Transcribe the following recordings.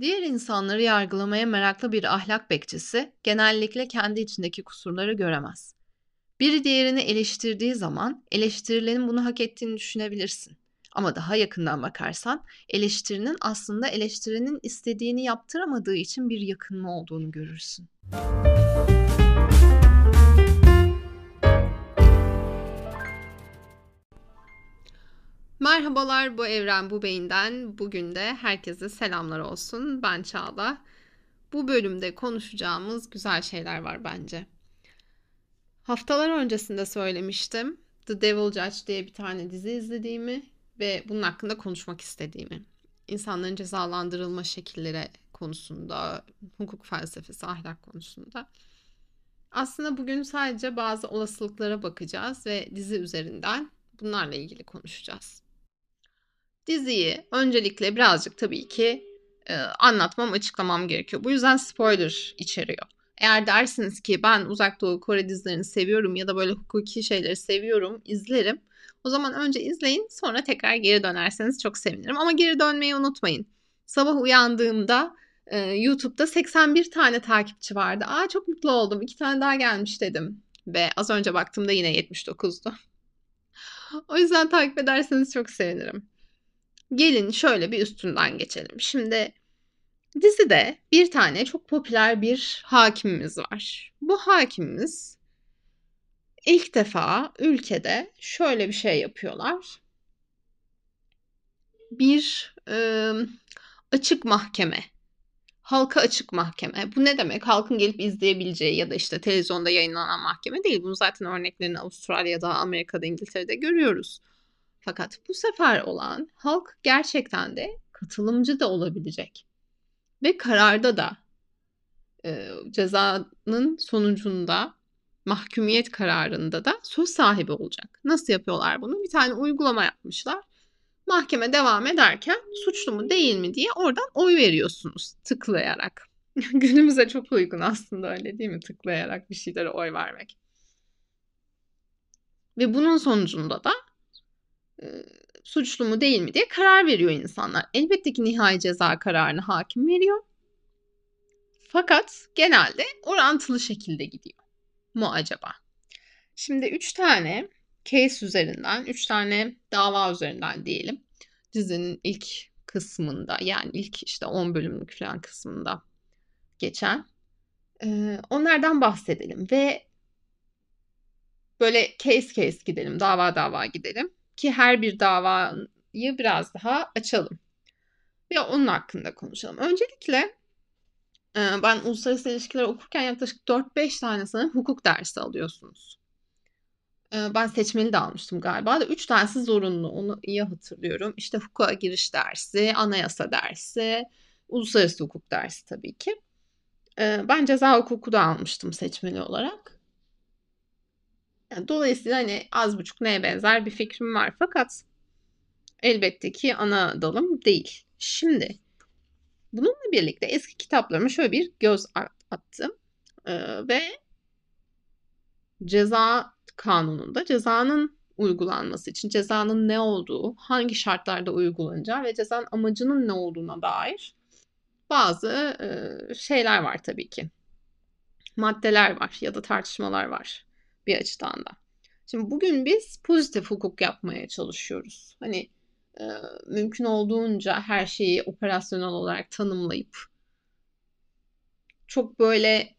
Diğer insanları yargılamaya meraklı bir ahlak bekçisi genellikle kendi içindeki kusurları göremez. Biri diğerini eleştirdiği zaman eleştirilenin bunu hak ettiğini düşünebilirsin. Ama daha yakından bakarsan eleştirinin aslında eleştirinin istediğini yaptıramadığı için bir yakınma olduğunu görürsün. Merhabalar bu Evren Bu Beyin'den. Bugün de herkese selamlar olsun. Ben Çağla. Bu bölümde konuşacağımız güzel şeyler var bence. Haftalar öncesinde söylemiştim. The Devil Judge diye bir tane dizi izlediğimi ve bunun hakkında konuşmak istediğimi. İnsanların cezalandırılma şekilleri konusunda, hukuk felsefesi, ahlak konusunda. Aslında bugün sadece bazı olasılıklara bakacağız ve dizi üzerinden bunlarla ilgili konuşacağız. Diziyi öncelikle birazcık tabii ki e, anlatmam, açıklamam gerekiyor. Bu yüzden spoiler içeriyor. Eğer dersiniz ki ben Uzak Doğu Kore dizilerini seviyorum ya da böyle hukuki şeyleri seviyorum, izlerim. O zaman önce izleyin sonra tekrar geri dönerseniz çok sevinirim. Ama geri dönmeyi unutmayın. Sabah uyandığımda e, YouTube'da 81 tane takipçi vardı. Aa çok mutlu oldum. İki tane daha gelmiş dedim. Ve az önce baktığımda yine 79'du. o yüzden takip ederseniz çok sevinirim. Gelin şöyle bir üstünden geçelim. Şimdi dizide bir tane çok popüler bir hakimimiz var. Bu hakimimiz ilk defa ülkede şöyle bir şey yapıyorlar. Bir e, açık mahkeme. Halka açık mahkeme. Bu ne demek? Halkın gelip izleyebileceği ya da işte televizyonda yayınlanan mahkeme değil. Bunu zaten örneklerini Avustralya'da, Amerika'da, İngiltere'de görüyoruz. Fakat bu sefer olan halk gerçekten de katılımcı da olabilecek. Ve kararda da e, cezanın sonucunda mahkumiyet kararında da söz sahibi olacak. Nasıl yapıyorlar bunu? Bir tane uygulama yapmışlar. Mahkeme devam ederken suçlu mu değil mi diye oradan oy veriyorsunuz tıklayarak. Günümüze çok uygun aslında öyle değil mi? Tıklayarak bir şeylere oy vermek. Ve bunun sonucunda da e, suçlu mu değil mi diye karar veriyor insanlar. Elbette ki nihai ceza kararını hakim veriyor. Fakat genelde orantılı şekilde gidiyor mu acaba? Şimdi üç tane case üzerinden, üç tane dava üzerinden diyelim. Dizinin ilk kısmında yani ilk işte 10 bölümlük falan kısmında geçen. Ee, onlardan bahsedelim ve böyle case case gidelim, dava dava gidelim ki her bir davayı biraz daha açalım ve onun hakkında konuşalım. Öncelikle ben uluslararası ilişkiler okurken yaklaşık 4-5 tane sanırım hukuk dersi alıyorsunuz. Ben seçmeli de almıştım galiba da 3 tanesi zorunlu onu iyi hatırlıyorum. İşte hukuka giriş dersi, anayasa dersi, uluslararası hukuk dersi tabii ki. Ben ceza hukuku da almıştım seçmeli olarak. Dolayısıyla hani az buçuk neye benzer bir fikrim var fakat elbette ki ana dalım değil. Şimdi bununla birlikte eski kitaplarıma şöyle bir göz attım ee, ve ceza kanununda cezanın uygulanması için cezanın ne olduğu, hangi şartlarda uygulanacağı ve cezanın amacının ne olduğuna dair bazı e, şeyler var tabii ki. Maddeler var ya da tartışmalar var bir açıdan da. Şimdi bugün biz pozitif hukuk yapmaya çalışıyoruz. Hani e, mümkün olduğunca her şeyi operasyonel olarak tanımlayıp çok böyle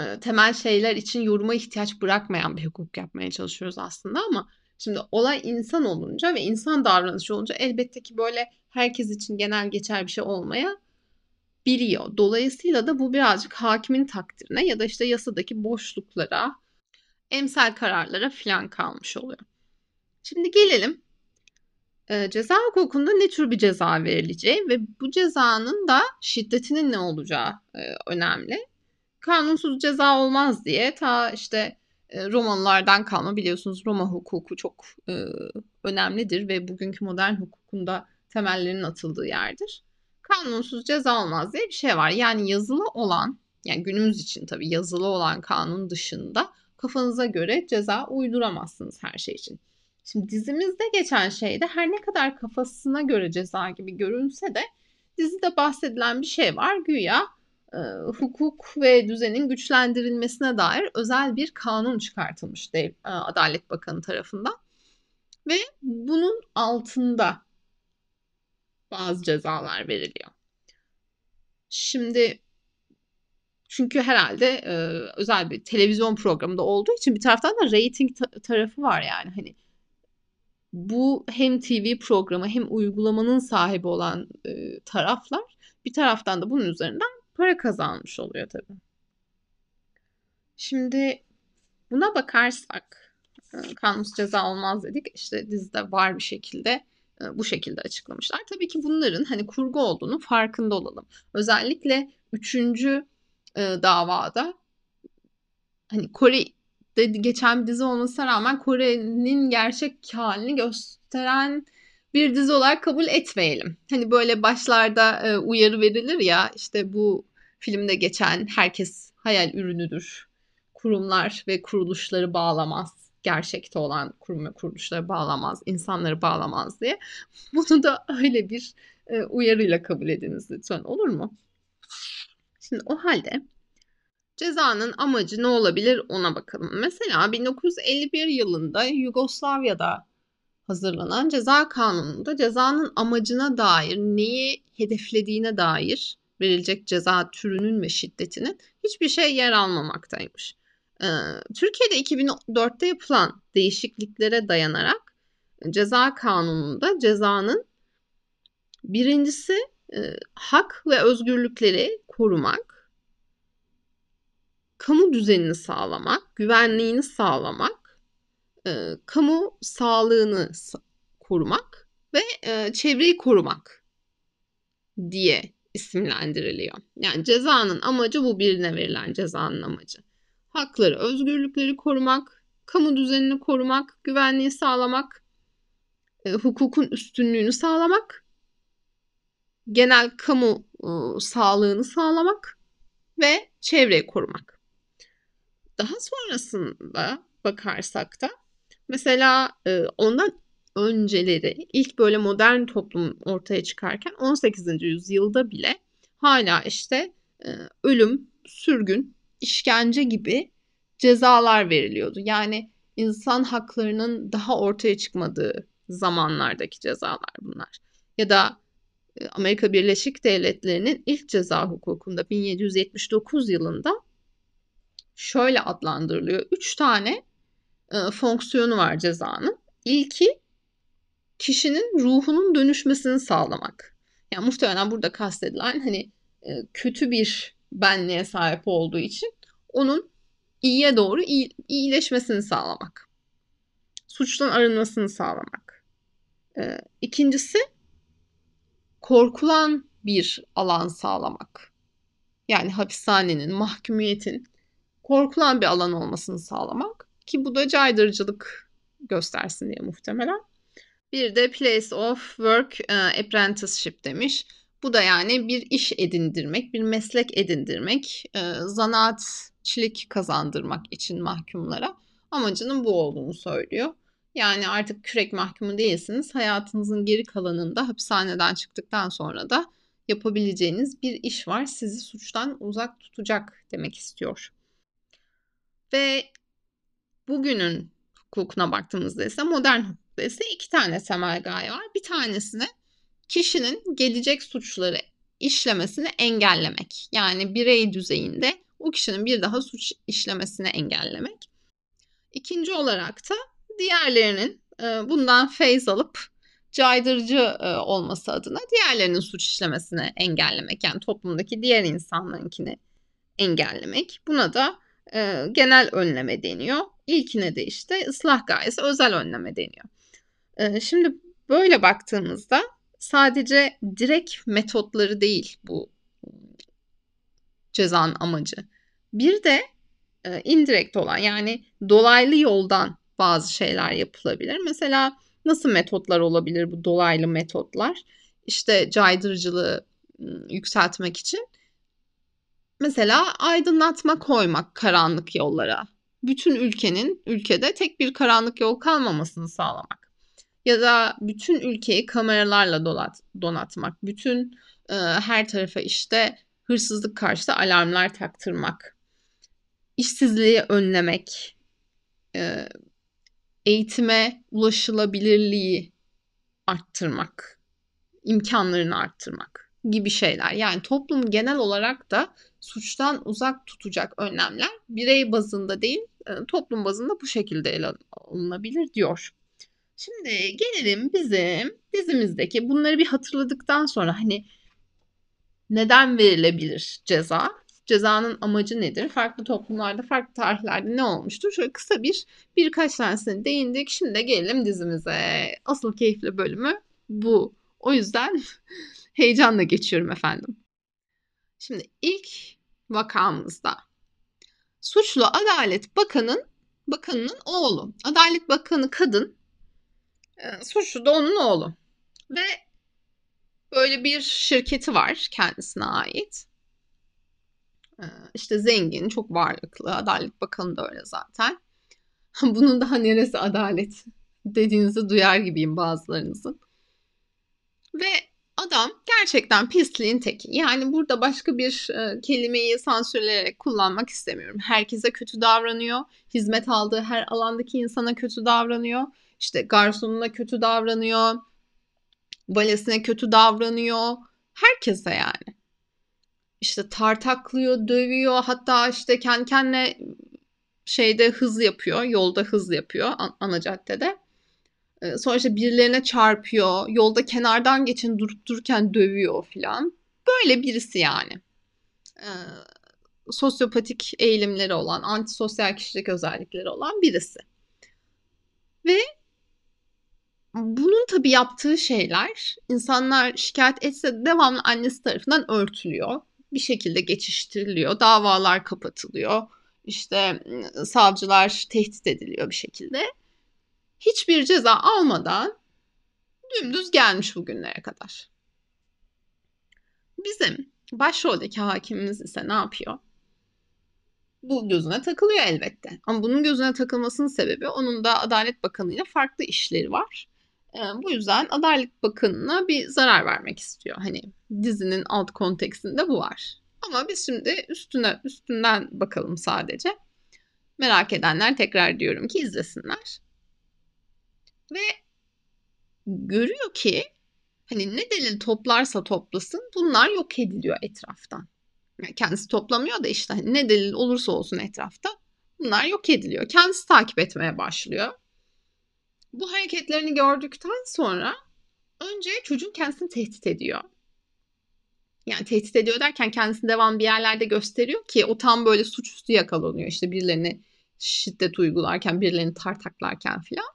e, temel şeyler için yoruma ihtiyaç bırakmayan bir hukuk yapmaya çalışıyoruz aslında ama şimdi olay insan olunca ve insan davranışı olunca elbette ki böyle herkes için genel geçer bir şey olmaya biliyor. Dolayısıyla da bu birazcık hakimin takdirine ya da işte yasadaki boşluklara, emsal kararlara falan kalmış oluyor. Şimdi gelelim e, ceza hukukunda ne tür bir ceza verileceği ve bu cezanın da şiddetinin ne olacağı e, önemli. Kanunsuz ceza olmaz diye ta işte e, Romalılardan kalma biliyorsunuz Roma hukuku çok e, önemlidir ve bugünkü modern hukukunda temellerinin atıldığı yerdir. Kanunsuz ceza olmaz diye bir şey var. Yani yazılı olan yani günümüz için tabii yazılı olan kanun dışında kafanıza göre ceza uyduramazsınız her şey için. Şimdi dizimizde geçen şeyde her ne kadar kafasına göre ceza gibi görünse de dizide bahsedilen bir şey var. Güya e, hukuk ve düzenin güçlendirilmesine dair özel bir kanun çıkartılmış e, Adalet Bakanı tarafından. Ve bunun altında bazı cezalar veriliyor. Şimdi çünkü herhalde e, özel bir televizyon programında olduğu için bir taraftan da rating ta- tarafı var yani hani bu hem TV programı hem uygulamanın sahibi olan e, taraflar bir taraftan da bunun üzerinden para kazanmış oluyor tabii. Şimdi buna bakarsak e, kanunsuz ceza olmaz dedik. İşte dizide var bir şekilde bu şekilde açıklamışlar. Tabii ki bunların hani kurgu olduğunu farkında olalım. Özellikle üçüncü e, davada hani Kore'de geçen bir dizi olmasına rağmen Kore'nin gerçek halini gösteren bir dizi olarak kabul etmeyelim. Hani böyle başlarda e, uyarı verilir ya işte bu filmde geçen herkes hayal ürünüdür. Kurumlar ve kuruluşları bağlamaz. Gerçekte olan kurum ve kuruluşları bağlamaz, insanları bağlamaz diye. Bunu da öyle bir e, uyarıyla kabul ediniz lütfen olur mu? Şimdi o halde cezanın amacı ne olabilir ona bakalım. Mesela 1951 yılında Yugoslavya'da hazırlanan ceza kanununda cezanın amacına dair, neyi hedeflediğine dair verilecek ceza türünün ve şiddetinin hiçbir şey yer almamaktaymış. Ee, Türkiye'de 2004'te yapılan değişikliklere dayanarak ceza kanununda cezanın birincisi e, hak ve özgürlükleri korumak, kamu düzenini sağlamak, güvenliğini sağlamak, e, kamu sağlığını korumak ve e, çevreyi korumak diye isimlendiriliyor. Yani cezanın amacı bu birine verilen cezanın amacı. Hakları, özgürlükleri korumak, kamu düzenini korumak, güvenliği sağlamak, e, hukukun üstünlüğünü sağlamak, genel kamu e, sağlığını sağlamak ve çevreyi korumak. Daha sonrasında bakarsak da mesela e, ondan önceleri ilk böyle modern toplum ortaya çıkarken 18. yüzyılda bile hala işte e, ölüm, sürgün, işkence gibi cezalar veriliyordu. Yani insan haklarının daha ortaya çıkmadığı zamanlardaki cezalar bunlar. Ya da e, Amerika Birleşik Devletleri'nin ilk ceza hukukunda 1779 yılında şöyle adlandırılıyor. Üç tane e, fonksiyonu var cezanın. İlki kişinin ruhunun dönüşmesini sağlamak. Yani muhtemelen burada kastedilen hani e, kötü bir benliğe sahip olduğu için onun iyiye doğru iyi, iyileşmesini sağlamak. Suçtan arınmasını sağlamak. E, ikincisi korkulan bir alan sağlamak. Yani hapishanenin, mahkumiyetin korkulan bir alan olmasını sağlamak ki bu da caydırıcılık göstersin diye muhtemelen. Bir de place of work uh, apprenticeship demiş. Bu da yani bir iş edindirmek, bir meslek edindirmek, e, zanaatçilik kazandırmak için mahkumlara amacının bu olduğunu söylüyor. Yani artık kürek mahkumu değilsiniz. Hayatınızın geri kalanında hapishaneden çıktıktan sonra da yapabileceğiniz bir iş var. Sizi suçtan uzak tutacak demek istiyor. Ve bugünün hukukuna baktığımızda ise modern hukukta ise iki tane temel gaye var. Bir tanesine kişinin gelecek suçları işlemesini engellemek. Yani birey düzeyinde o kişinin bir daha suç işlemesini engellemek. İkinci olarak da diğerlerinin e, bundan feyz alıp caydırıcı e, olması adına diğerlerinin suç işlemesini engellemek. Yani toplumdaki diğer insanlarınkini engellemek. Buna da e, genel önleme deniyor. İlkine de işte ıslah gayesi özel önleme deniyor. Şimdi böyle baktığımızda sadece direkt metotları değil bu cezanın amacı. Bir de indirekt olan yani dolaylı yoldan bazı şeyler yapılabilir. Mesela nasıl metotlar olabilir bu dolaylı metotlar? İşte caydırıcılığı yükseltmek için mesela aydınlatma koymak karanlık yollara. Bütün ülkenin ülkede tek bir karanlık yol kalmamasını sağlamak. Ya da bütün ülkeyi kameralarla donat, donatmak. Bütün e, her tarafa işte hırsızlık karşıtı alarmlar taktırmak, işsizliği önlemek, e, eğitime ulaşılabilirliği arttırmak, imkanlarını arttırmak gibi şeyler. Yani toplum genel olarak da suçtan uzak tutacak önlemler birey bazında değil e, toplum bazında bu şekilde ele alınabilir diyor. Şimdi gelelim bizim dizimizdeki bunları bir hatırladıktan sonra hani neden verilebilir ceza? Cezanın amacı nedir? Farklı toplumlarda, farklı tarihlerde ne olmuştur? Şöyle kısa bir birkaç tanesine değindik. Şimdi de gelelim dizimize. Asıl keyifli bölümü bu. O yüzden heyecanla geçiyorum efendim. Şimdi ilk vakamızda suçlu Adalet Bakanı'nın bakanının oğlu. Adalet Bakanı kadın, e, suçlu da onun oğlu. Ve böyle bir şirketi var kendisine ait. E, işte zengin, çok varlıklı. Adalet Bakanı da öyle zaten. Bunun daha neresi adalet dediğinizi duyar gibiyim bazılarınızın. Ve adam gerçekten pisliğin teki. Yani burada başka bir e, kelimeyi sansürleyerek kullanmak istemiyorum. Herkese kötü davranıyor. Hizmet aldığı her alandaki insana kötü davranıyor. İşte garsonuna kötü davranıyor. Valesine kötü davranıyor. Herkese yani. İşte tartaklıyor, dövüyor. Hatta işte kendi kendine şeyde hız yapıyor. Yolda hız yapıyor ana caddede. Sonra işte birilerine çarpıyor. Yolda kenardan geçin durup dururken dövüyor filan. Böyle birisi yani. Ee, sosyopatik eğilimleri olan, antisosyal kişilik özellikleri olan birisi. Ve bunun tabii yaptığı şeyler insanlar şikayet etse devamlı annesi tarafından örtülüyor. Bir şekilde geçiştiriliyor. Davalar kapatılıyor. İşte savcılar tehdit ediliyor bir şekilde hiçbir ceza almadan dümdüz gelmiş bugünlere kadar. Bizim başroldeki hakimimiz ise ne yapıyor? Bu gözüne takılıyor elbette. Ama bunun gözüne takılmasının sebebi onun da Adalet Bakanı farklı işleri var. Bu yüzden Adalet Bakanı'na bir zarar vermek istiyor. Hani dizinin alt kontekstinde bu var. Ama biz şimdi üstüne üstünden bakalım sadece. Merak edenler tekrar diyorum ki izlesinler. Ve görüyor ki hani ne delil toplarsa toplasın bunlar yok ediliyor etraftan. Yani kendisi toplamıyor da işte hani ne delil olursa olsun etrafta bunlar yok ediliyor. Kendisi takip etmeye başlıyor. Bu hareketlerini gördükten sonra önce çocuğun kendisini tehdit ediyor. Yani tehdit ediyor derken kendisini devam bir yerlerde gösteriyor ki o tam böyle suçüstü yakalanıyor. İşte birilerine şiddet uygularken, birilerini tartaklarken filan.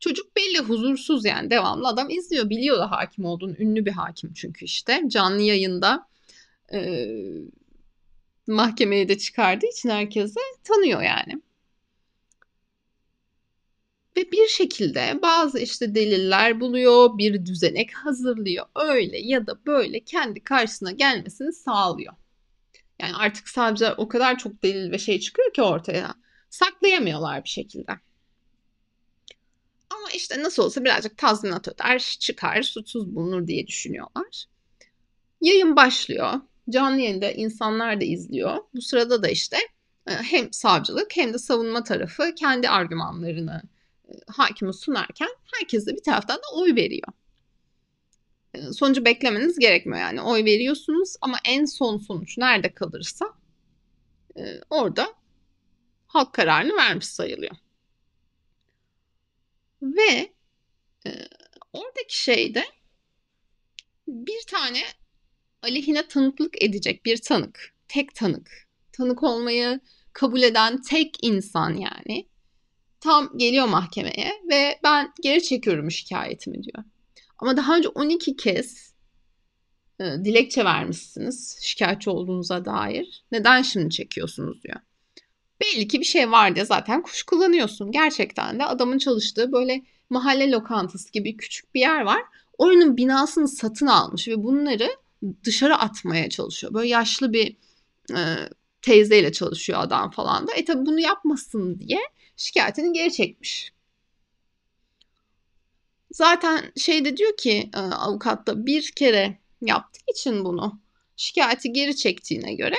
Çocuk belli huzursuz yani devamlı adam izliyor biliyor da hakim olduğunu ünlü bir hakim çünkü işte canlı yayında e, mahkemeye de çıkardığı için herkese tanıyor yani. Ve bir şekilde bazı işte deliller buluyor, bir düzenek hazırlıyor. Öyle ya da böyle kendi karşısına gelmesini sağlıyor. Yani artık sadece o kadar çok delil ve şey çıkıyor ki ortaya. Saklayamıyorlar bir şekilde. Ama işte nasıl olsa birazcık tazminat öder, çıkar, suçsuz bulunur diye düşünüyorlar. Yayın başlıyor. Canlı yayında insanlar da izliyor. Bu sırada da işte e, hem savcılık hem de savunma tarafı kendi argümanlarını e, hakime sunarken herkes de bir taraftan da oy veriyor. E, sonucu beklemeniz gerekmiyor yani. Oy veriyorsunuz ama en son sonuç nerede kalırsa orada halk kararını vermiş sayılıyor. Ve e, oradaki şeyde bir tane aleyhine tanıklık edecek bir tanık. Tek tanık. Tanık olmayı kabul eden tek insan yani. Tam geliyor mahkemeye ve ben geri çekiyorum şikayetimi diyor. Ama daha önce 12 kez e, dilekçe vermişsiniz şikayetçi olduğunuza dair. Neden şimdi çekiyorsunuz diyor belli ki bir şey var diye zaten kuş kullanıyorsun. Gerçekten de adamın çalıştığı böyle mahalle lokantası gibi küçük bir yer var. Oyunun binasını satın almış ve bunları dışarı atmaya çalışıyor. Böyle yaşlı bir e, teyzeyle çalışıyor adam falan da. E tabi bunu yapmasın diye şikayetini geri çekmiş. Zaten şey de diyor ki e, avukat da bir kere yaptığı için bunu şikayeti geri çektiğine göre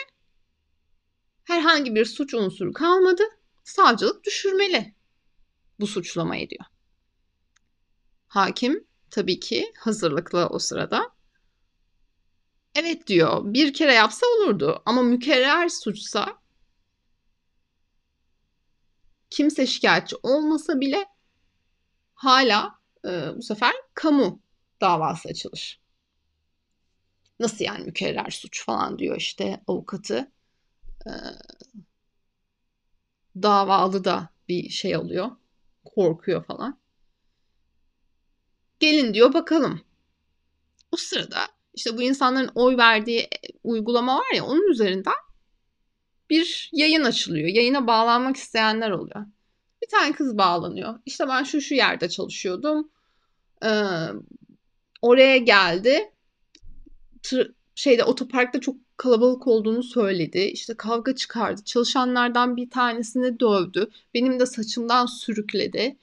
herhangi bir suç unsuru kalmadı. Savcılık düşürmeli bu suçlamayı diyor. Hakim tabii ki hazırlıklı o sırada. Evet diyor bir kere yapsa olurdu ama mükerrer suçsa kimse şikayetçi olmasa bile hala e, bu sefer kamu davası açılır. Nasıl yani mükerrer suç falan diyor işte avukatı. E, davalı da bir şey oluyor. Korkuyor falan. Gelin diyor bakalım. O sırada işte bu insanların oy verdiği e, uygulama var ya onun üzerinden bir yayın açılıyor. Yayına bağlanmak isteyenler oluyor. Bir tane kız bağlanıyor. İşte ben şu şu yerde çalışıyordum. Ee, oraya geldi. Tır, şeyde otoparkta çok kalabalık olduğunu söyledi. İşte kavga çıkardı. Çalışanlardan bir tanesini dövdü. Benim de saçımdan sürükledi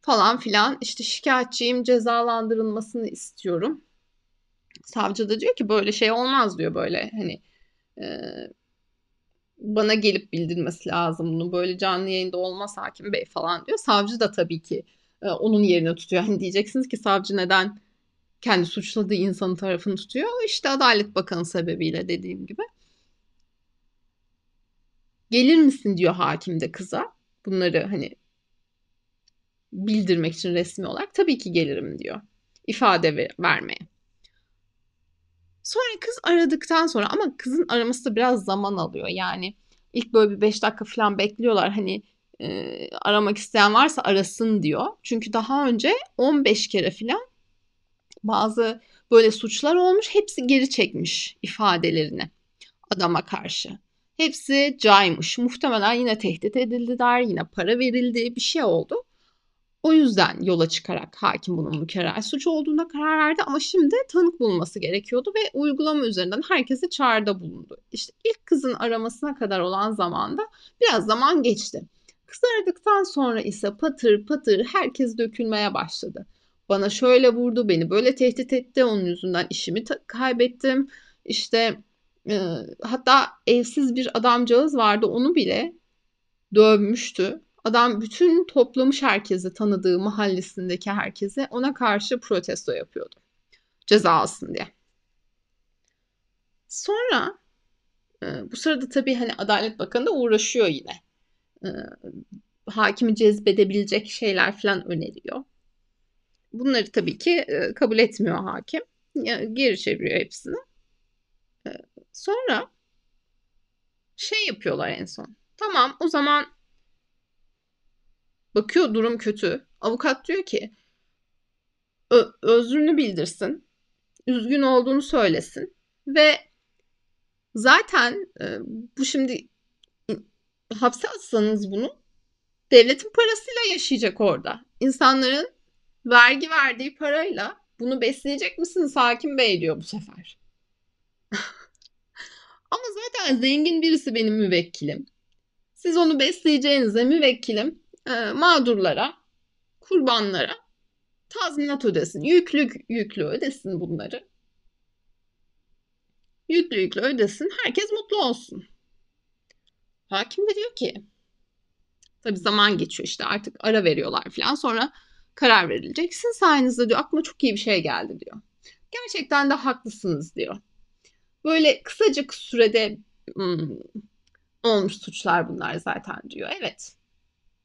falan filan. İşte şikayetçiyim cezalandırılmasını istiyorum. Savcı da diyor ki böyle şey olmaz diyor böyle hani e, bana gelip bildirmesi lazım bunu. Böyle canlı yayında olmaz hakim bey falan diyor. Savcı da tabii ki e, onun yerini tutuyor. Hani diyeceksiniz ki savcı neden kendi suçladığı insanın tarafını tutuyor? İşte Adalet Bakanı sebebiyle dediğim gibi. Gelir misin diyor hakim de kıza. Bunları hani bildirmek için resmi olarak tabii ki gelirim diyor. İfade ver, vermeye. Sonra kız aradıktan sonra ama kızın araması da biraz zaman alıyor. Yani ilk böyle bir 5 dakika falan bekliyorlar. Hani e, aramak isteyen varsa arasın diyor. Çünkü daha önce 15 kere falan bazı böyle suçlar olmuş. Hepsi geri çekmiş ifadelerini adama karşı. Hepsi caymış. Muhtemelen yine tehdit edildiler, yine para verildi, bir şey oldu. O yüzden yola çıkarak hakim bunun mükerrer suç olduğuna karar verdi ama şimdi tanık bulunması gerekiyordu ve uygulama üzerinden herkese çağrıda bulundu. İşte ilk kızın aramasına kadar olan zamanda biraz zaman geçti. Kız aradıktan sonra ise patır patır herkes dökülmeye başladı. Bana şöyle vurdu, beni böyle tehdit etti, onun yüzünden işimi kaybettim. İşte e, hatta evsiz bir adamcağız vardı, onu bile dövmüştü Adam bütün toplamış herkesi tanıdığı mahallesindeki herkese ona karşı protesto yapıyordu. Ceza alsın diye. Sonra e, bu sırada tabii hani Adalet Bakanı da uğraşıyor yine. E, hakimi cezbedebilecek şeyler falan öneriyor. Bunları tabii ki e, kabul etmiyor hakim. Geri çeviriyor hepsini. Sonra şey yapıyorlar en son. Tamam o zaman Bakıyor durum kötü. Avukat diyor ki özrünü bildirsin. Üzgün olduğunu söylesin. Ve zaten e, bu şimdi hapse atsanız bunu devletin parasıyla yaşayacak orada. İnsanların vergi verdiği parayla bunu besleyecek misiniz hakim bey diyor bu sefer. Ama zaten zengin birisi benim müvekkilim. Siz onu besleyeceğinize müvekkilim e, mağdurlara, kurbanlara tazminat ödesin. Yüklü yüklü ödesin bunları. Yüklü yüklü ödesin. Herkes mutlu olsun. Hakim de diyor ki tabi zaman geçiyor işte artık ara veriyorlar falan sonra karar verilecek. Sizin sayenizde diyor aklıma çok iyi bir şey geldi diyor. Gerçekten de haklısınız diyor. Böyle kısacık sürede hmm, olmuş suçlar bunlar zaten diyor. Evet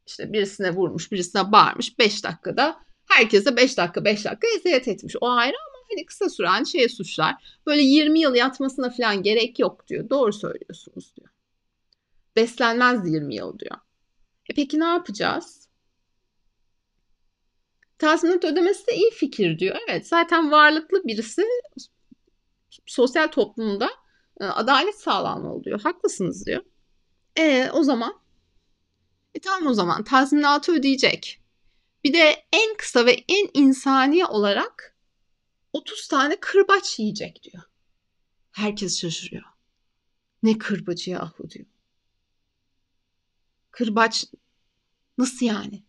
işte birisine vurmuş, birisine bağırmış 5 dakikada herkese 5 dakika 5 dakika eziyet etmiş. O ayrı ama hani kısa süren şey suçlar. Böyle 20 yıl yatmasına falan gerek yok diyor. Doğru söylüyorsunuz diyor. Beslenmez 20 yıl diyor. E peki ne yapacağız? Tazminat ödemesi de iyi fikir diyor. Evet zaten varlıklı birisi sosyal toplumda e, adalet sağlanmalı diyor. Haklısınız diyor. E o zaman e tamam o zaman tazminatı ödeyecek. Bir de en kısa ve en insani olarak 30 tane kırbaç yiyecek diyor. Herkes şaşırıyor. Ne kırbacı yahu diyor. Kırbaç nasıl yani?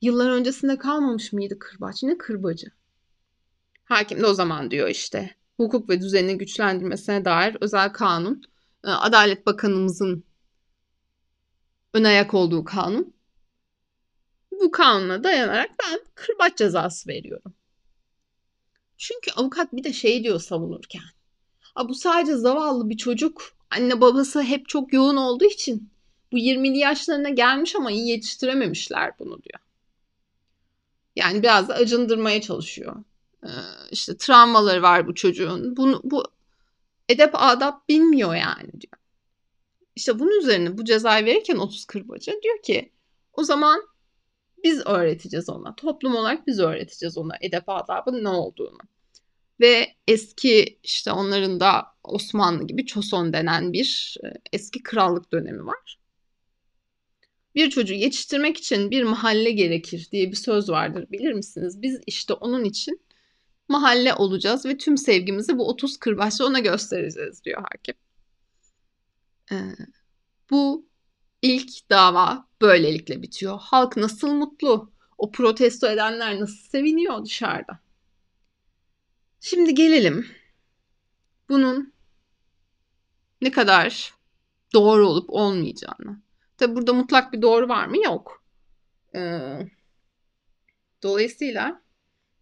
Yıllar öncesinde kalmamış mıydı kırbaç? Ne kırbacı? Hakim de o zaman diyor işte. hukuk ve düzenini güçlendirmesine dair özel kanun. E, Adalet Bakanımızın ön ayak olduğu kanun. Bu kanuna dayanarak ben kırbaç cezası veriyorum. Çünkü avukat bir de şey diyor savunurken. A bu sadece zavallı bir çocuk. Anne babası hep çok yoğun olduğu için bu 20'li yaşlarına gelmiş ama iyi yetiştirememişler bunu diyor. Yani biraz da acındırmaya çalışıyor. Ee, işte travmaları var bu çocuğun. Bunu, bu edep adap bilmiyor yani diyor. İşte bunun üzerine bu cezayı verirken 30 kırbacı diyor ki o zaman biz öğreteceğiz ona. Toplum olarak biz öğreteceğiz ona edep adabın ne olduğunu. Ve eski işte onların da Osmanlı gibi Çoson denen bir e, eski krallık dönemi var. Bir çocuğu yetiştirmek için bir mahalle gerekir diye bir söz vardır bilir misiniz? Biz işte onun için mahalle olacağız ve tüm sevgimizi bu 30 kırbaçla ona göstereceğiz diyor hakim. Ee, bu ilk dava böylelikle bitiyor. Halk nasıl mutlu? O protesto edenler nasıl seviniyor dışarıda? Şimdi gelelim bunun ne kadar doğru olup olmayacağını. Tabi burada mutlak bir doğru var mı? Yok. Ee, dolayısıyla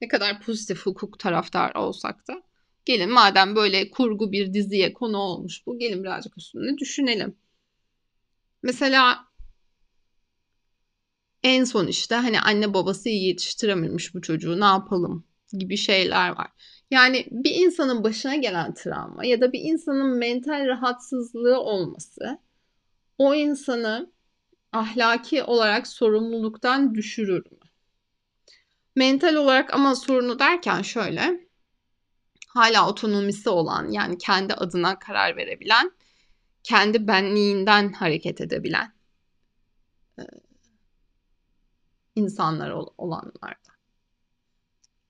ne kadar pozitif hukuk taraftar olsak da gelin madem böyle kurgu bir diziye konu olmuş bu gelin birazcık üstünde düşünelim. Mesela en son işte hani anne babası iyi yetiştirememiş bu çocuğu ne yapalım gibi şeyler var. Yani bir insanın başına gelen travma ya da bir insanın mental rahatsızlığı olması o insanı ahlaki olarak sorumluluktan düşürür mü? Mental olarak ama sorunu derken şöyle hala otonomisi olan yani kendi adına karar verebilen, kendi benliğinden hareket edebilen e, insanlar olanlarda.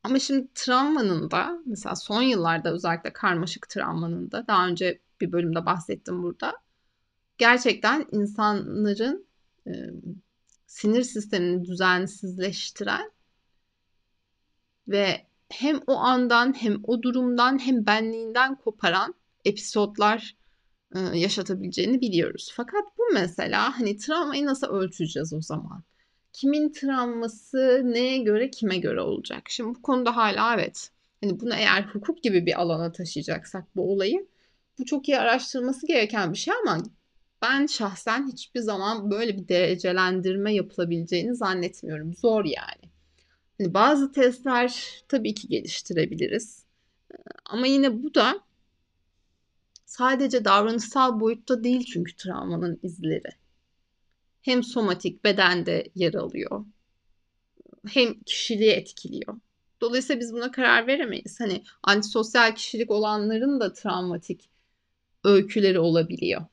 Ama şimdi travmanın da mesela son yıllarda özellikle karmaşık travmanın da daha önce bir bölümde bahsettim burada. Gerçekten insanların e, sinir sistemini düzensizleştiren ve hem o andan hem o durumdan hem benliğinden koparan episodlar e, yaşatabileceğini biliyoruz. Fakat bu mesela hani travmayı nasıl ölçeceğiz o zaman? Kimin travması neye göre kime göre olacak? Şimdi bu konuda hala evet. Hani bunu eğer hukuk gibi bir alana taşıyacaksak bu olayı bu çok iyi araştırılması gereken bir şey ama ben şahsen hiçbir zaman böyle bir derecelendirme yapılabileceğini zannetmiyorum. Zor yani. Hani bazı testler tabii ki geliştirebiliriz. Ama yine bu da sadece davranışsal boyutta değil çünkü travmanın izleri. Hem somatik bedende yer alıyor. Hem kişiliği etkiliyor. Dolayısıyla biz buna karar veremeyiz. Hani antisosyal kişilik olanların da travmatik öyküleri olabiliyor.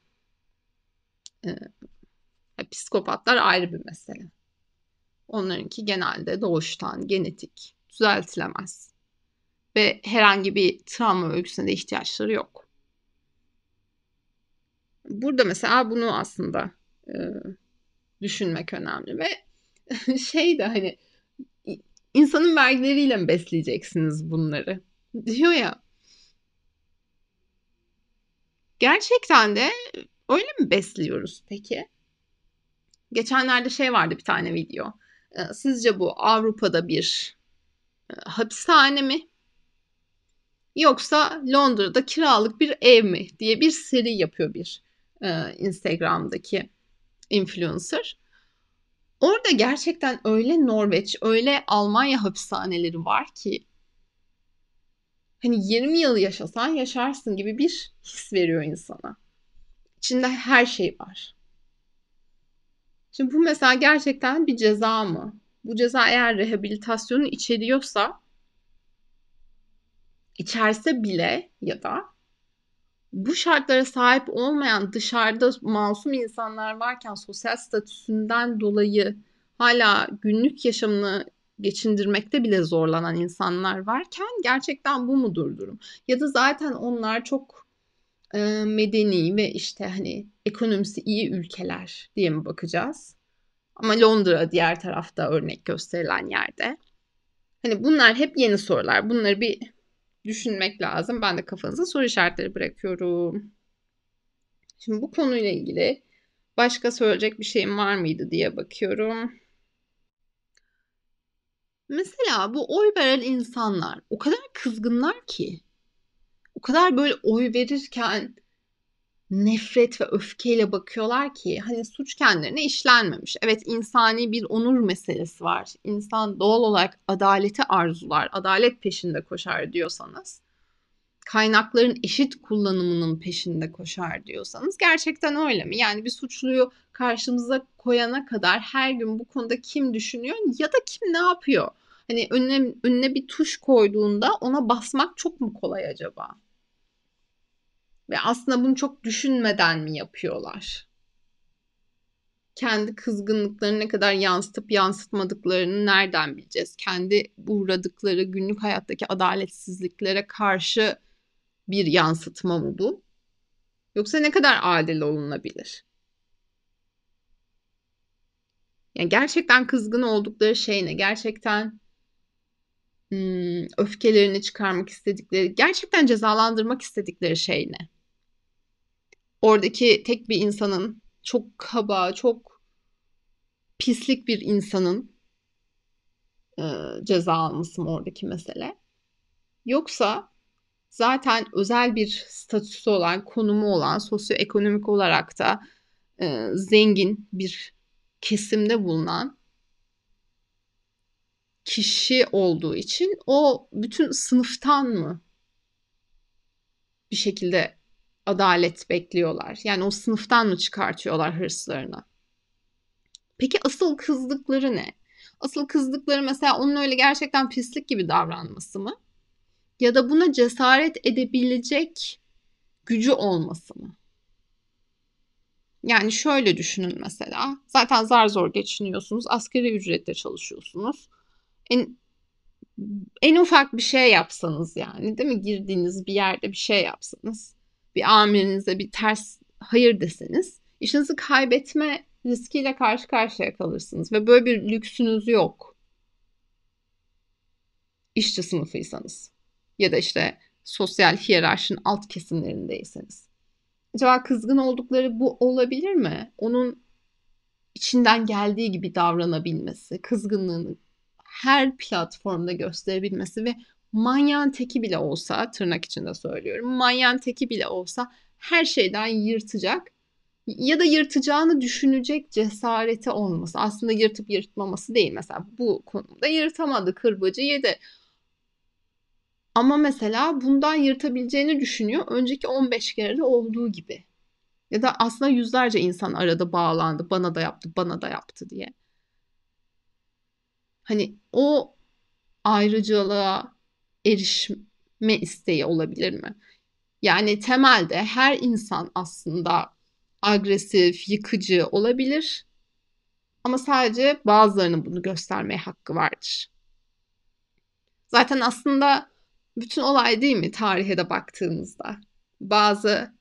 Ee, psikopatlar ayrı bir mesele. Onlarınki genelde doğuştan, genetik, düzeltilemez. Ve herhangi bir travma öyküsüne de ihtiyaçları yok. Burada mesela bunu aslında e, düşünmek önemli ve şey de hani insanın vergileriyle mi besleyeceksiniz bunları? Diyor ya. Gerçekten de öyle mi besliyoruz peki? Geçenlerde şey vardı bir tane video. Ee, sizce bu Avrupa'da bir e, hapishane mi? Yoksa Londra'da kiralık bir ev mi diye bir seri yapıyor bir e, Instagram'daki influencer. Orada gerçekten öyle Norveç, öyle Almanya hapishaneleri var ki hani 20 yıl yaşasan yaşarsın gibi bir his veriyor insana. İçinde her şey var. Şimdi bu mesela gerçekten bir ceza mı? Bu ceza eğer rehabilitasyonu içeriyorsa içerse bile ya da bu şartlara sahip olmayan dışarıda masum insanlar varken sosyal statüsünden dolayı hala günlük yaşamını geçindirmekte bile zorlanan insanlar varken gerçekten bu mudur durum? Ya da zaten onlar çok e, medeni ve işte hani ekonomisi iyi ülkeler diye mi bakacağız? Ama Londra diğer tarafta örnek gösterilen yerde. Hani bunlar hep yeni sorular. Bunları bir düşünmek lazım. Ben de kafanıza soru işaretleri bırakıyorum. Şimdi bu konuyla ilgili başka söyleyecek bir şeyim var mıydı diye bakıyorum. Mesela bu oy veren insanlar o kadar kızgınlar ki. O kadar böyle oy verirken nefret ve öfkeyle bakıyorlar ki hani suç kendilerine işlenmemiş. Evet insani bir onur meselesi var. İnsan doğal olarak adaleti arzular, adalet peşinde koşar diyorsanız, kaynakların eşit kullanımının peşinde koşar diyorsanız gerçekten öyle mi? Yani bir suçluyu karşımıza koyana kadar her gün bu konuda kim düşünüyor ya da kim ne yapıyor? Hani önüne, önüne bir tuş koyduğunda ona basmak çok mu kolay acaba? Ve aslında bunu çok düşünmeden mi yapıyorlar? Kendi kızgınlıklarını ne kadar yansıtıp yansıtmadıklarını nereden bileceğiz? Kendi uğradıkları günlük hayattaki adaletsizliklere karşı bir yansıtma mı bu? Yoksa ne kadar adil olunabilir? Yani gerçekten kızgın oldukları şey ne? Gerçekten hmm, öfkelerini çıkarmak istedikleri, gerçekten cezalandırmak istedikleri şey ne? Oradaki tek bir insanın çok kaba, çok pislik bir insanın e, ceza alması mı oradaki mesele? Yoksa zaten özel bir statüsü olan, konumu olan, sosyoekonomik olarak da e, zengin bir kesimde bulunan kişi olduğu için o bütün sınıftan mı bir şekilde adalet bekliyorlar? Yani o sınıftan mı çıkartıyorlar hırslarını? Peki asıl kızdıkları ne? Asıl kızdıkları mesela onun öyle gerçekten pislik gibi davranması mı? Ya da buna cesaret edebilecek gücü olması mı? Yani şöyle düşünün mesela. Zaten zar zor geçiniyorsunuz. Askeri ücretle çalışıyorsunuz. En, en ufak bir şey yapsanız yani değil mi? Girdiğiniz bir yerde bir şey yapsanız. Bir amirinize bir ters hayır deseniz. işinizi kaybetme riskiyle karşı karşıya kalırsınız. Ve böyle bir lüksünüz yok. İşçi sınıfıysanız. Ya da işte sosyal hiyerarşinin alt kesimlerindeyseniz. Acaba kızgın oldukları bu olabilir mi? Onun içinden geldiği gibi davranabilmesi, kızgınlığını her platformda gösterebilmesi ve manyan teki bile olsa, tırnak içinde söylüyorum, manyan teki bile olsa her şeyden yırtacak ya da yırtacağını düşünecek cesareti olması. Aslında yırtıp yırtmaması değil. Mesela bu konumda yırtamadı, kırbacı yedi. Ama mesela bundan yırtabileceğini düşünüyor. Önceki 15 kere de olduğu gibi. Ya da aslında yüzlerce insan arada bağlandı. Bana da yaptı, bana da yaptı diye. Hani o ayrıcalığa erişme isteği olabilir mi? Yani temelde her insan aslında agresif, yıkıcı olabilir. Ama sadece bazılarının bunu göstermeye hakkı vardır. Zaten aslında bütün olay değil mi tarihe de baktığımızda? Bazı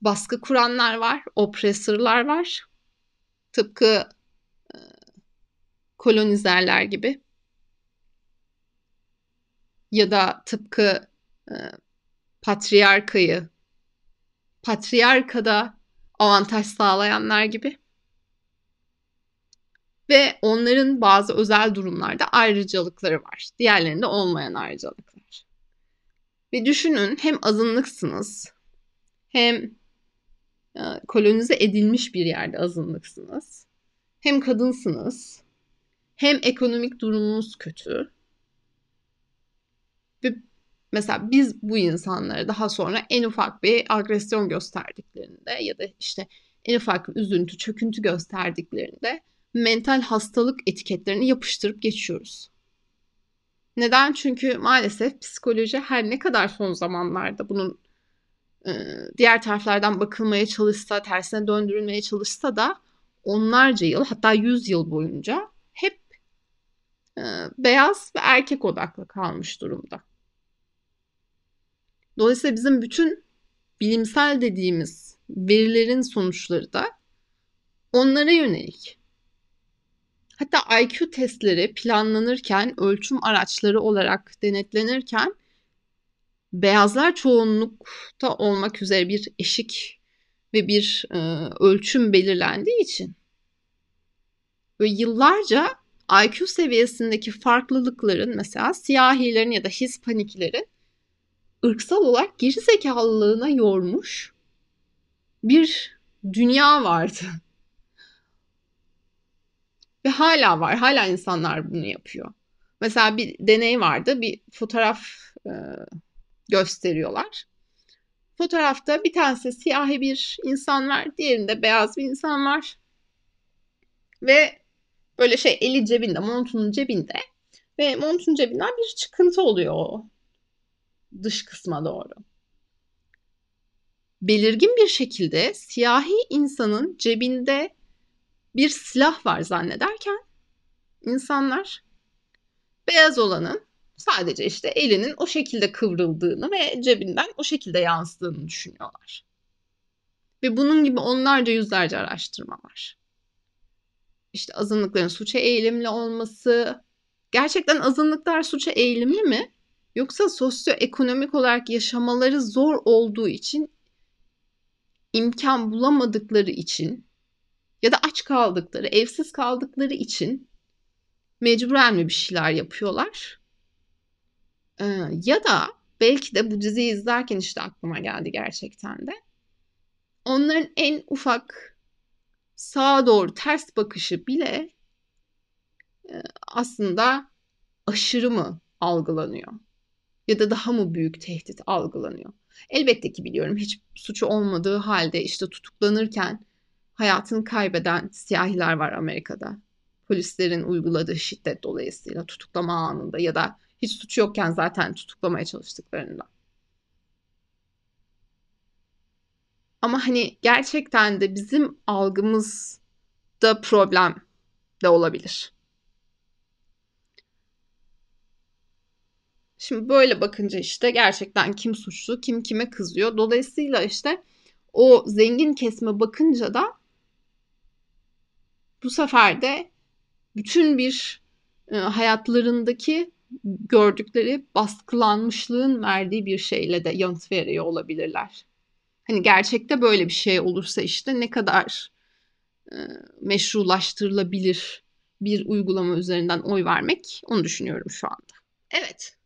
baskı kuranlar var, opresörler var. Tıpkı e, kolonizerler gibi. Ya da tıpkı e, patriarkayı patriarkada avantaj sağlayanlar gibi. Ve onların bazı özel durumlarda ayrıcalıkları var. Diğerlerinde olmayan ayrıcalıklar. Ve düşünün hem azınlıksınız hem e, kolonize edilmiş bir yerde azınlıksınız. Hem kadınsınız. Hem ekonomik durumunuz kötü. Ve mesela biz bu insanlara daha sonra en ufak bir agresyon gösterdiklerinde ya da işte en ufak bir üzüntü, çöküntü gösterdiklerinde mental hastalık etiketlerini yapıştırıp geçiyoruz. Neden? Çünkü maalesef psikoloji her ne kadar son zamanlarda bunun e, diğer taraflardan bakılmaya çalışsa, tersine döndürülmeye çalışsa da onlarca yıl hatta yüz yıl boyunca hep e, beyaz ve erkek odaklı kalmış durumda. Dolayısıyla bizim bütün bilimsel dediğimiz verilerin sonuçları da onlara yönelik. Hatta IQ testleri planlanırken, ölçüm araçları olarak denetlenirken beyazlar çoğunlukta olmak üzere bir eşik ve bir e, ölçüm belirlendiği için ve yıllarca IQ seviyesindeki farklılıkların mesela siyahilerin ya da Hispaniklerin ırksal olarak geri zekalılığına yormuş bir dünya vardı. Ve hala var. Hala insanlar bunu yapıyor. Mesela bir deney vardı. Bir fotoğraf e, gösteriyorlar. Fotoğrafta bir tanesi siyahi bir insan var. Diğerinde beyaz bir insan var. Ve böyle şey eli cebinde, montunun cebinde. Ve montun cebinden bir çıkıntı oluyor o dış kısma doğru. Belirgin bir şekilde siyahi insanın cebinde bir silah var zannederken insanlar beyaz olanın sadece işte elinin o şekilde kıvrıldığını ve cebinden o şekilde yansıdığını düşünüyorlar. Ve bunun gibi onlarca yüzlerce araştırma var. İşte azınlıkların suça eğilimli olması, gerçekten azınlıklar suça eğilimli mi? Yoksa sosyoekonomik olarak yaşamaları zor olduğu için imkan bulamadıkları için ya da aç kaldıkları, evsiz kaldıkları için mecburen mi bir şeyler yapıyorlar? Ee, ya da belki de bu diziyi izlerken işte aklıma geldi gerçekten de. Onların en ufak sağa doğru ters bakışı bile e, aslında aşırı mı algılanıyor? Ya da daha mı büyük tehdit algılanıyor? Elbette ki biliyorum hiç suçu olmadığı halde işte tutuklanırken hayatını kaybeden siyahiler var Amerika'da. Polislerin uyguladığı şiddet dolayısıyla tutuklama anında ya da hiç suçu yokken zaten tutuklamaya çalıştıklarında. Ama hani gerçekten de bizim algımızda problem de olabilir. Şimdi böyle bakınca işte gerçekten kim suçlu, kim kime kızıyor. Dolayısıyla işte o zengin kesme bakınca da bu sefer de bütün bir e, hayatlarındaki gördükleri baskılanmışlığın verdiği bir şeyle de yanıt veriyor olabilirler. Hani gerçekte böyle bir şey olursa işte ne kadar e, meşrulaştırılabilir bir uygulama üzerinden oy vermek onu düşünüyorum şu anda. Evet.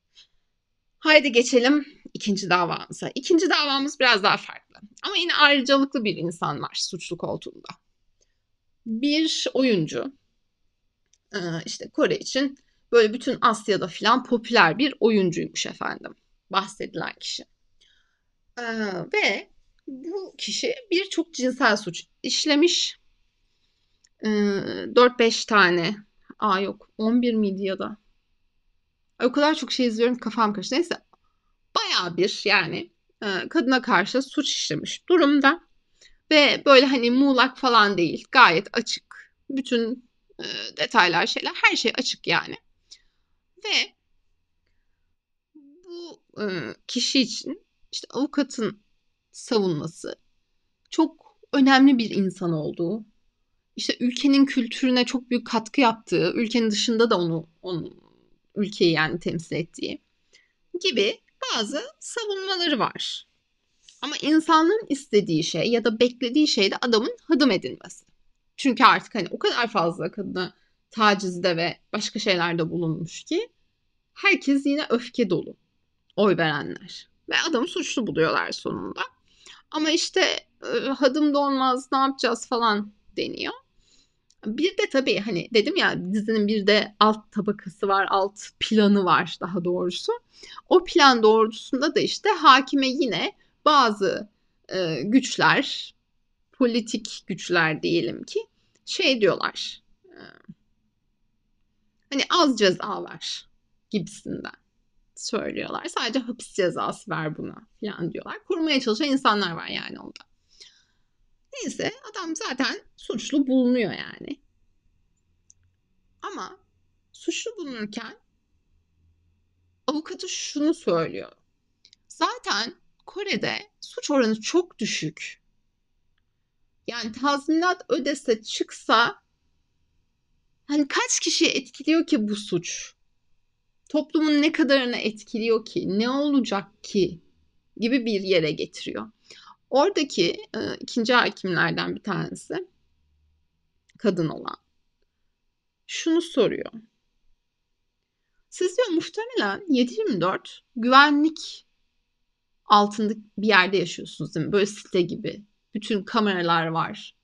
Haydi geçelim ikinci davamıza. İkinci davamız biraz daha farklı. Ama yine ayrıcalıklı bir insan var suçlu koltuğunda. Bir oyuncu e, işte Kore için böyle bütün Asya'da filan popüler bir oyuncuymuş efendim. Bahsedilen kişi. Ee, ve bu kişi birçok cinsel suç işlemiş. Ee, 4-5 tane. Aa yok 11 miydi ya da? O kadar çok şey izliyorum kafam karıştı. Neyse baya bir yani e, kadına karşı suç işlemiş durumda. Ve böyle hani muğlak falan değil. Gayet açık. Bütün e, detaylar şeyler her şey açık yani. Ve bu e, kişi için işte avukatın savunması çok önemli bir insan olduğu, işte ülkenin kültürüne çok büyük katkı yaptığı, ülkenin dışında da onu, onu ülkeyi yani temsil ettiği gibi bazı savunmaları var. Ama insanların istediği şey ya da beklediği şey de adamın hadım edilmesi. Çünkü artık hani o kadar fazla kadına tacizde ve başka şeylerde bulunmuş ki herkes yine öfke dolu oy verenler. Ve adamı suçlu buluyorlar sonunda. Ama işte hadım da olmaz ne yapacağız falan deniyor. Bir de tabii hani dedim ya dizinin bir de alt tabakası var, alt planı var daha doğrusu. O plan doğrultusunda da işte hakime yine bazı e, güçler, politik güçler diyelim ki şey diyorlar. E, hani az ceza ver gibisinden söylüyorlar. Sadece hapis cezası ver buna falan diyorlar. Korumaya çalışan insanlar var yani onda. Neyse adam zaten suçlu bulunuyor yani. Ama suçlu bulunurken avukatı şunu söylüyor. Zaten Kore'de suç oranı çok düşük. Yani tazminat ödese çıksa hani kaç kişiyi etkiliyor ki bu suç? toplumun ne kadarını etkiliyor ki, ne olacak ki gibi bir yere getiriyor. Oradaki e, ikinci hakimlerden bir tanesi kadın olan şunu soruyor. Siz diyor muhtemelen 7-24 güvenlik altında bir yerde yaşıyorsunuz değil mi? Böyle site gibi. Bütün kameralar var.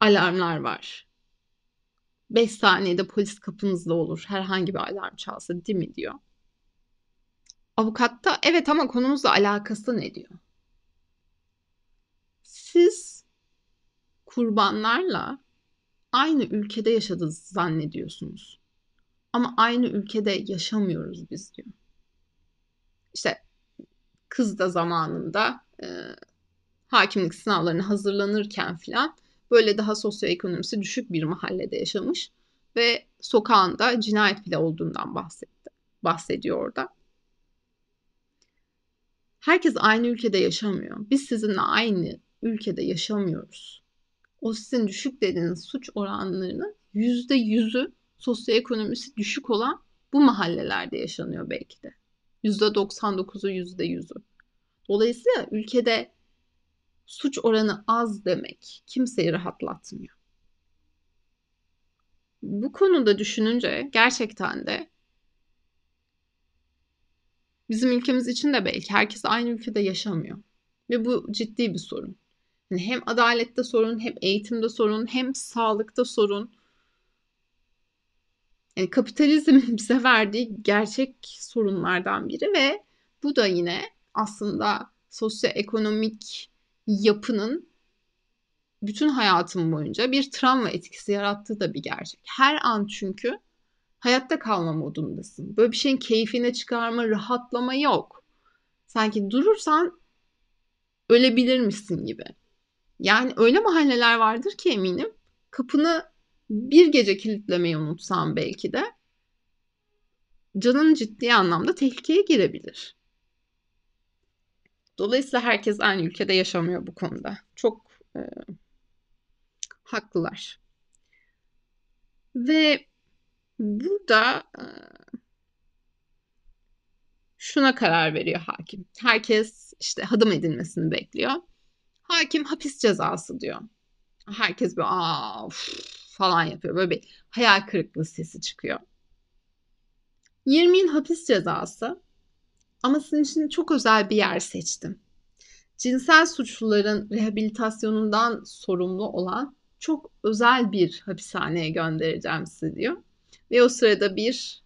Alarmlar var. 5 saniyede polis kapınızda olur. Herhangi bir alarm çalsa değil mi diyor. Avukat da evet ama konumuzla alakası ne diyor? Siz kurbanlarla aynı ülkede yaşadığınızı zannediyorsunuz. Ama aynı ülkede yaşamıyoruz biz diyor. İşte kız da zamanında e, hakimlik sınavlarına hazırlanırken filan böyle daha sosyoekonomisi düşük bir mahallede yaşamış ve sokağında cinayet bile olduğundan bahsetti. Bahsediyor orada. Herkes aynı ülkede yaşamıyor. Biz sizinle aynı ülkede yaşamıyoruz. O sizin düşük dediğiniz suç oranlarının yüzde yüzü sosyoekonomisi düşük olan bu mahallelerde yaşanıyor belki de. Yüzde 99'u yüzde yüzü. Dolayısıyla ülkede suç oranı az demek kimseyi rahatlatmıyor. Bu konuda düşününce gerçekten de bizim ülkemiz için de belki herkes aynı ülkede yaşamıyor. Ve bu ciddi bir sorun. Yani hem adalette sorun, hem eğitimde sorun, hem sağlıkta sorun. Yani kapitalizmin bize verdiği gerçek sorunlardan biri ve bu da yine aslında sosyoekonomik yapının bütün hayatım boyunca bir travma etkisi yarattığı da bir gerçek. Her an çünkü hayatta kalma modundasın. Böyle bir şeyin keyfine çıkarma, rahatlama yok. Sanki durursan ölebilir misin gibi. Yani öyle mahalleler vardır ki eminim kapını bir gece kilitlemeyi unutsan belki de canın ciddi anlamda tehlikeye girebilir. Dolayısıyla herkes aynı ülkede yaşamıyor bu konuda. Çok e, haklılar. Ve burada e, şuna karar veriyor hakim. Herkes işte hadım edilmesini bekliyor. Hakim hapis cezası diyor. Herkes bir aa falan yapıyor. Böyle bir hayal kırıklığı sesi çıkıyor. 20 yıl hapis cezası ama sizin için çok özel bir yer seçtim. Cinsel suçluların rehabilitasyonundan sorumlu olan çok özel bir hapishaneye göndereceğim sizi diyor. Ve o sırada bir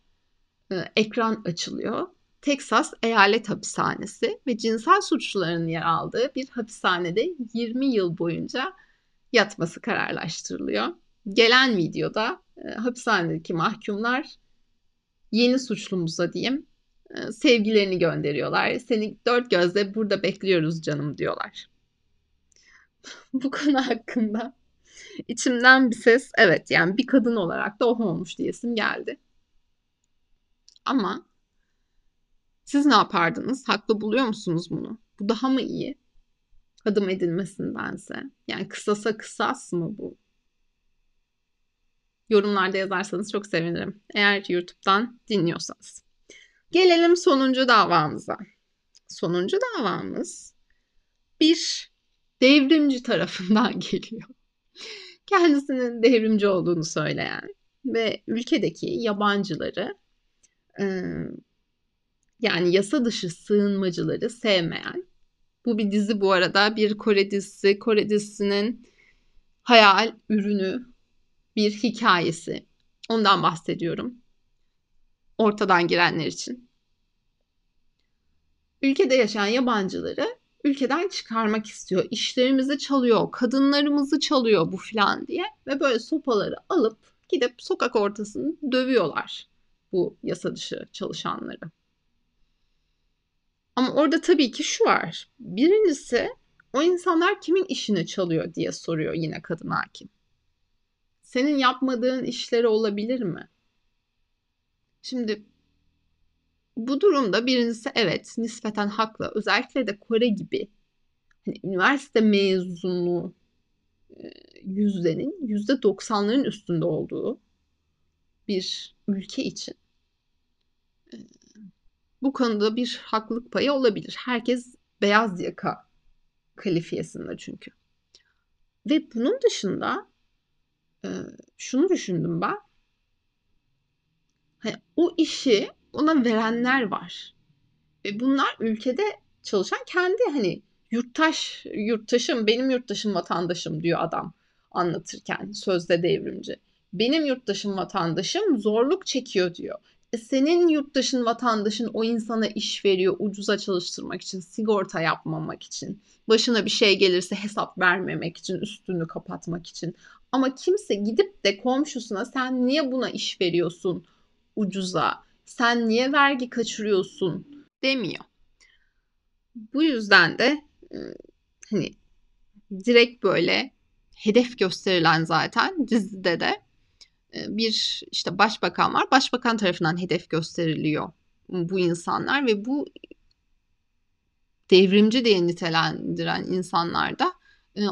e, ekran açılıyor. Texas Eyalet Hapishanesi ve cinsel suçluların yer aldığı bir hapishanede 20 yıl boyunca yatması kararlaştırılıyor. Gelen videoda e, hapishanedeki mahkumlar yeni suçlumuza diyeyim e, sevgilerini gönderiyorlar. Seni dört gözle burada bekliyoruz canım diyorlar. Bu konu hakkında içimden bir ses evet yani bir kadın olarak da oh olmuş diyesim geldi. Ama siz ne yapardınız? Haklı buluyor musunuz bunu? Bu daha mı iyi? Adım edilmesindense. Yani kısasa kısas mı bu? Yorumlarda yazarsanız çok sevinirim. Eğer YouTube'dan dinliyorsanız. Gelelim sonuncu davamıza. Sonuncu davamız bir devrimci tarafından geliyor. Kendisinin devrimci olduğunu söyleyen ve ülkedeki yabancıları yani yasa dışı sığınmacıları sevmeyen. Bu bir dizi bu arada bir Kore dizisi. Kore dizisinin hayal ürünü bir hikayesi. Ondan bahsediyorum. Ortadan girenler için. Ülkede yaşayan yabancıları ülkeden çıkarmak istiyor. İşlerimizi çalıyor, kadınlarımızı çalıyor bu filan diye ve böyle sopaları alıp gidip sokak ortasını dövüyorlar bu yasa dışı çalışanları. Ama orada tabii ki şu var. Birincisi o insanlar kimin işini çalıyor diye soruyor yine kadın hakim. Senin yapmadığın işleri olabilir mi? Şimdi bu durumda birincisi evet nispeten haklı. Özellikle de Kore gibi hani üniversite mezunu e, yüzdenin yüzde doksanların üstünde olduğu bir ülke için bu konuda bir haklılık payı olabilir. Herkes beyaz yaka kalifiyesinde çünkü. Ve bunun dışında e, şunu düşündüm ben. Hani o işi ona verenler var. Ve bunlar ülkede çalışan kendi hani yurttaş, yurttaşım, benim yurttaşım, vatandaşım diyor adam anlatırken sözde devrimci. Benim yurttaşım, vatandaşım zorluk çekiyor diyor. Senin yurttaşın, vatandaşın o insana iş veriyor ucuza çalıştırmak için, sigorta yapmamak için, başına bir şey gelirse hesap vermemek için, üstünü kapatmak için. Ama kimse gidip de komşusuna sen niye buna iş veriyorsun ucuza, sen niye vergi kaçırıyorsun demiyor. Bu yüzden de hani direkt böyle hedef gösterilen zaten dizide de bir işte başbakan var. Başbakan tarafından hedef gösteriliyor bu insanlar ve bu devrimci diye nitelendiren insanlar da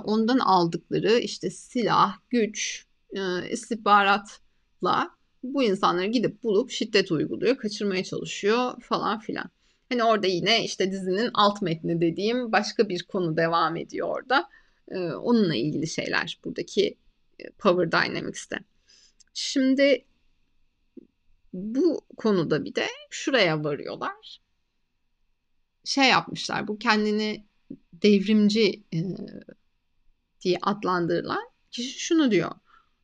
ondan aldıkları işte silah, güç, istihbaratla bu insanları gidip bulup şiddet uyguluyor, kaçırmaya çalışıyor falan filan. Hani orada yine işte dizinin alt metni dediğim başka bir konu devam ediyor orada. Onunla ilgili şeyler buradaki Power Dynamics'te. Şimdi bu konuda bir de şuraya varıyorlar. Şey yapmışlar bu kendini devrimci e, diye adlandırılan kişi şunu diyor.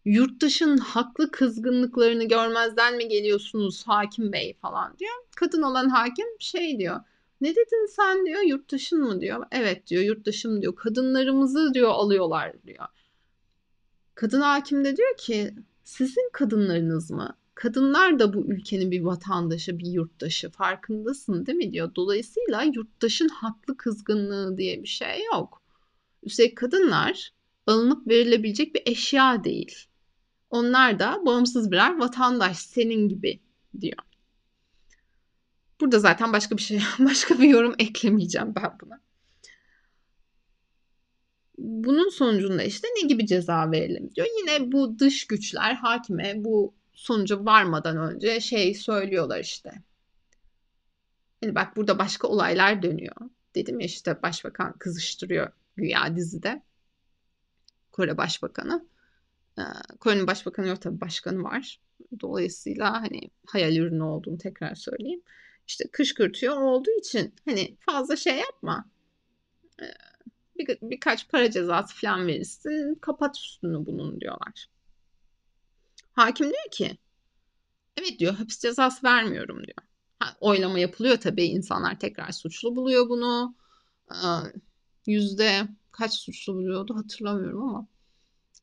Yurttaşın haklı kızgınlıklarını görmezden mi geliyorsunuz hakim bey falan diyor. Kadın olan hakim şey diyor. Ne dedin sen diyor yurttaşın mı diyor. Evet diyor yurttaşım diyor. Kadınlarımızı diyor alıyorlar diyor. Kadın hakim de diyor ki sizin kadınlarınız mı? Kadınlar da bu ülkenin bir vatandaşı, bir yurttaşı. Farkındasın değil mi diyor. Dolayısıyla yurttaşın haklı kızgınlığı diye bir şey yok. Üstelik kadınlar alınıp verilebilecek bir eşya değil. Onlar da bağımsız birer vatandaş senin gibi diyor. Burada zaten başka bir şey, başka bir yorum eklemeyeceğim ben buna. Bunun sonucunda işte ne gibi ceza verelim diyor. Yine bu dış güçler hakime bu sonuca varmadan önce şey söylüyorlar işte. Yani bak burada başka olaylar dönüyor. Dedim ya işte başbakan kızıştırıyor güya dizide. Kore Başbakanı. Kore'nin başbakanı yok tabii başkanı var. Dolayısıyla hani hayal ürünü olduğunu tekrar söyleyeyim. İşte kışkırtıyor olduğu için hani fazla şey yapma. Bir, birkaç para cezası falan verirsin. Kapat üstünü bunun diyorlar. Hakim diyor ki evet diyor hapis cezası vermiyorum diyor. Ha, oylama yapılıyor tabii insanlar tekrar suçlu buluyor bunu. Yüzde kaç suçlu buluyordu hatırlamıyorum ama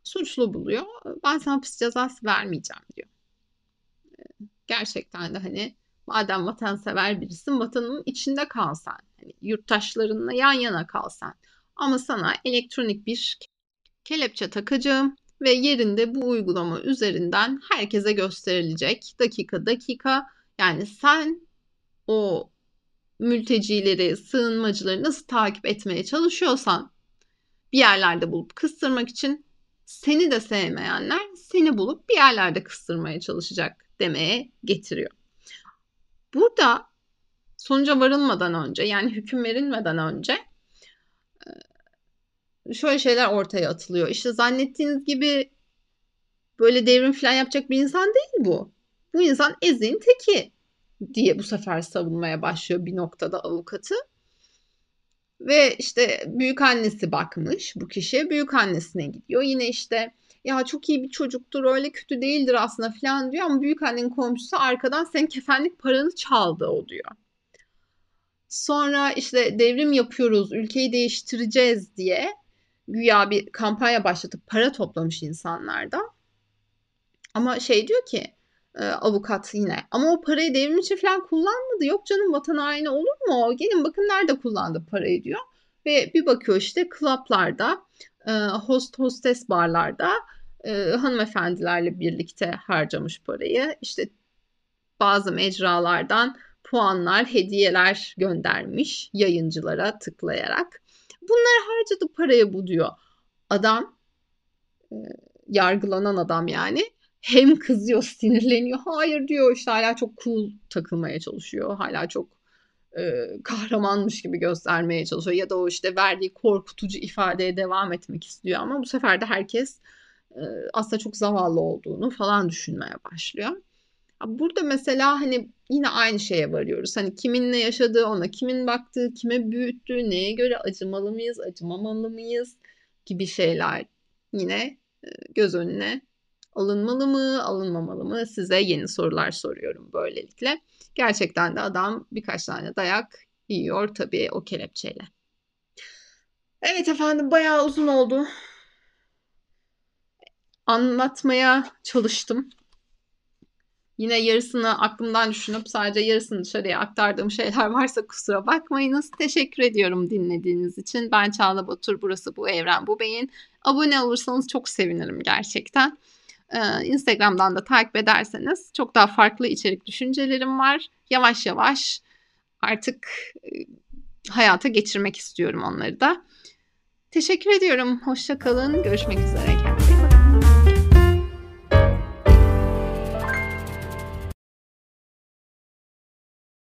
suçlu buluyor. Ben sana hapis cezası vermeyeceğim diyor. Ee, gerçekten de hani madem vatansever birisin vatanın içinde kalsan. Hani yurttaşlarınla yan yana kalsan. Ama sana elektronik bir kelepçe takacağım ve yerinde bu uygulama üzerinden herkese gösterilecek dakika dakika. Yani sen o mültecileri, sığınmacıları nasıl takip etmeye çalışıyorsan bir yerlerde bulup kıstırmak için seni de sevmeyenler seni bulup bir yerlerde kıstırmaya çalışacak demeye getiriyor. Burada sonuca varılmadan önce yani hüküm verilmeden önce şöyle şeyler ortaya atılıyor. İşte zannettiğiniz gibi böyle devrim falan yapacak bir insan değil bu. Bu insan ezin teki diye bu sefer savunmaya başlıyor bir noktada avukatı. Ve işte büyük annesi bakmış bu kişiye. Büyük annesine gidiyor. Yine işte ya çok iyi bir çocuktur öyle kötü değildir aslında falan diyor ama büyük annenin komşusu arkadan senin kefenlik paranı çaldı o diyor. Sonra işte devrim yapıyoruz, ülkeyi değiştireceğiz diye güya bir kampanya başlatıp para toplamış insanlarda. Ama şey diyor ki e, avukat yine. Ama o parayı devrim için falan kullanmadı. Yok canım vatan haini olur mu? Gelin bakın nerede kullandı parayı diyor. Ve bir bakıyor işte klaplarda, e, host hostes barlarda e, hanımefendilerle birlikte harcamış parayı. İşte bazı mecralardan puanlar, hediyeler göndermiş yayıncılara tıklayarak. Bunları harcadı parayı bu diyor. Adam e, yargılanan adam yani hem kızıyor, sinirleniyor. Hayır diyor işte hala çok cool takılmaya çalışıyor. Hala çok e, kahramanmış gibi göstermeye çalışıyor ya da o işte verdiği korkutucu ifadeye devam etmek istiyor ama bu sefer de herkes e, aslında çok zavallı olduğunu falan düşünmeye başlıyor. Burada mesela hani yine aynı şeye varıyoruz. Hani kimin ne yaşadığı, ona kimin baktığı, kime büyüttüğü, neye göre acımalı mıyız, acımamalı mıyız gibi şeyler yine göz önüne alınmalı mı, alınmamalı mı? Size yeni sorular soruyorum böylelikle. Gerçekten de adam birkaç tane dayak yiyor tabii o kelepçeyle. Evet efendim bayağı uzun oldu. Anlatmaya çalıştım. Yine yarısını aklımdan düşünüp sadece yarısını dışarıya aktardığım şeyler varsa kusura bakmayınız. Teşekkür ediyorum dinlediğiniz için. Ben Çağla Batur, burası Bu Evren Bu Beyin. Abone olursanız çok sevinirim gerçekten. Ee, Instagram'dan da takip ederseniz çok daha farklı içerik düşüncelerim var. Yavaş yavaş artık e, hayata geçirmek istiyorum onları da. Teşekkür ediyorum. Hoşça kalın. Görüşmek üzere.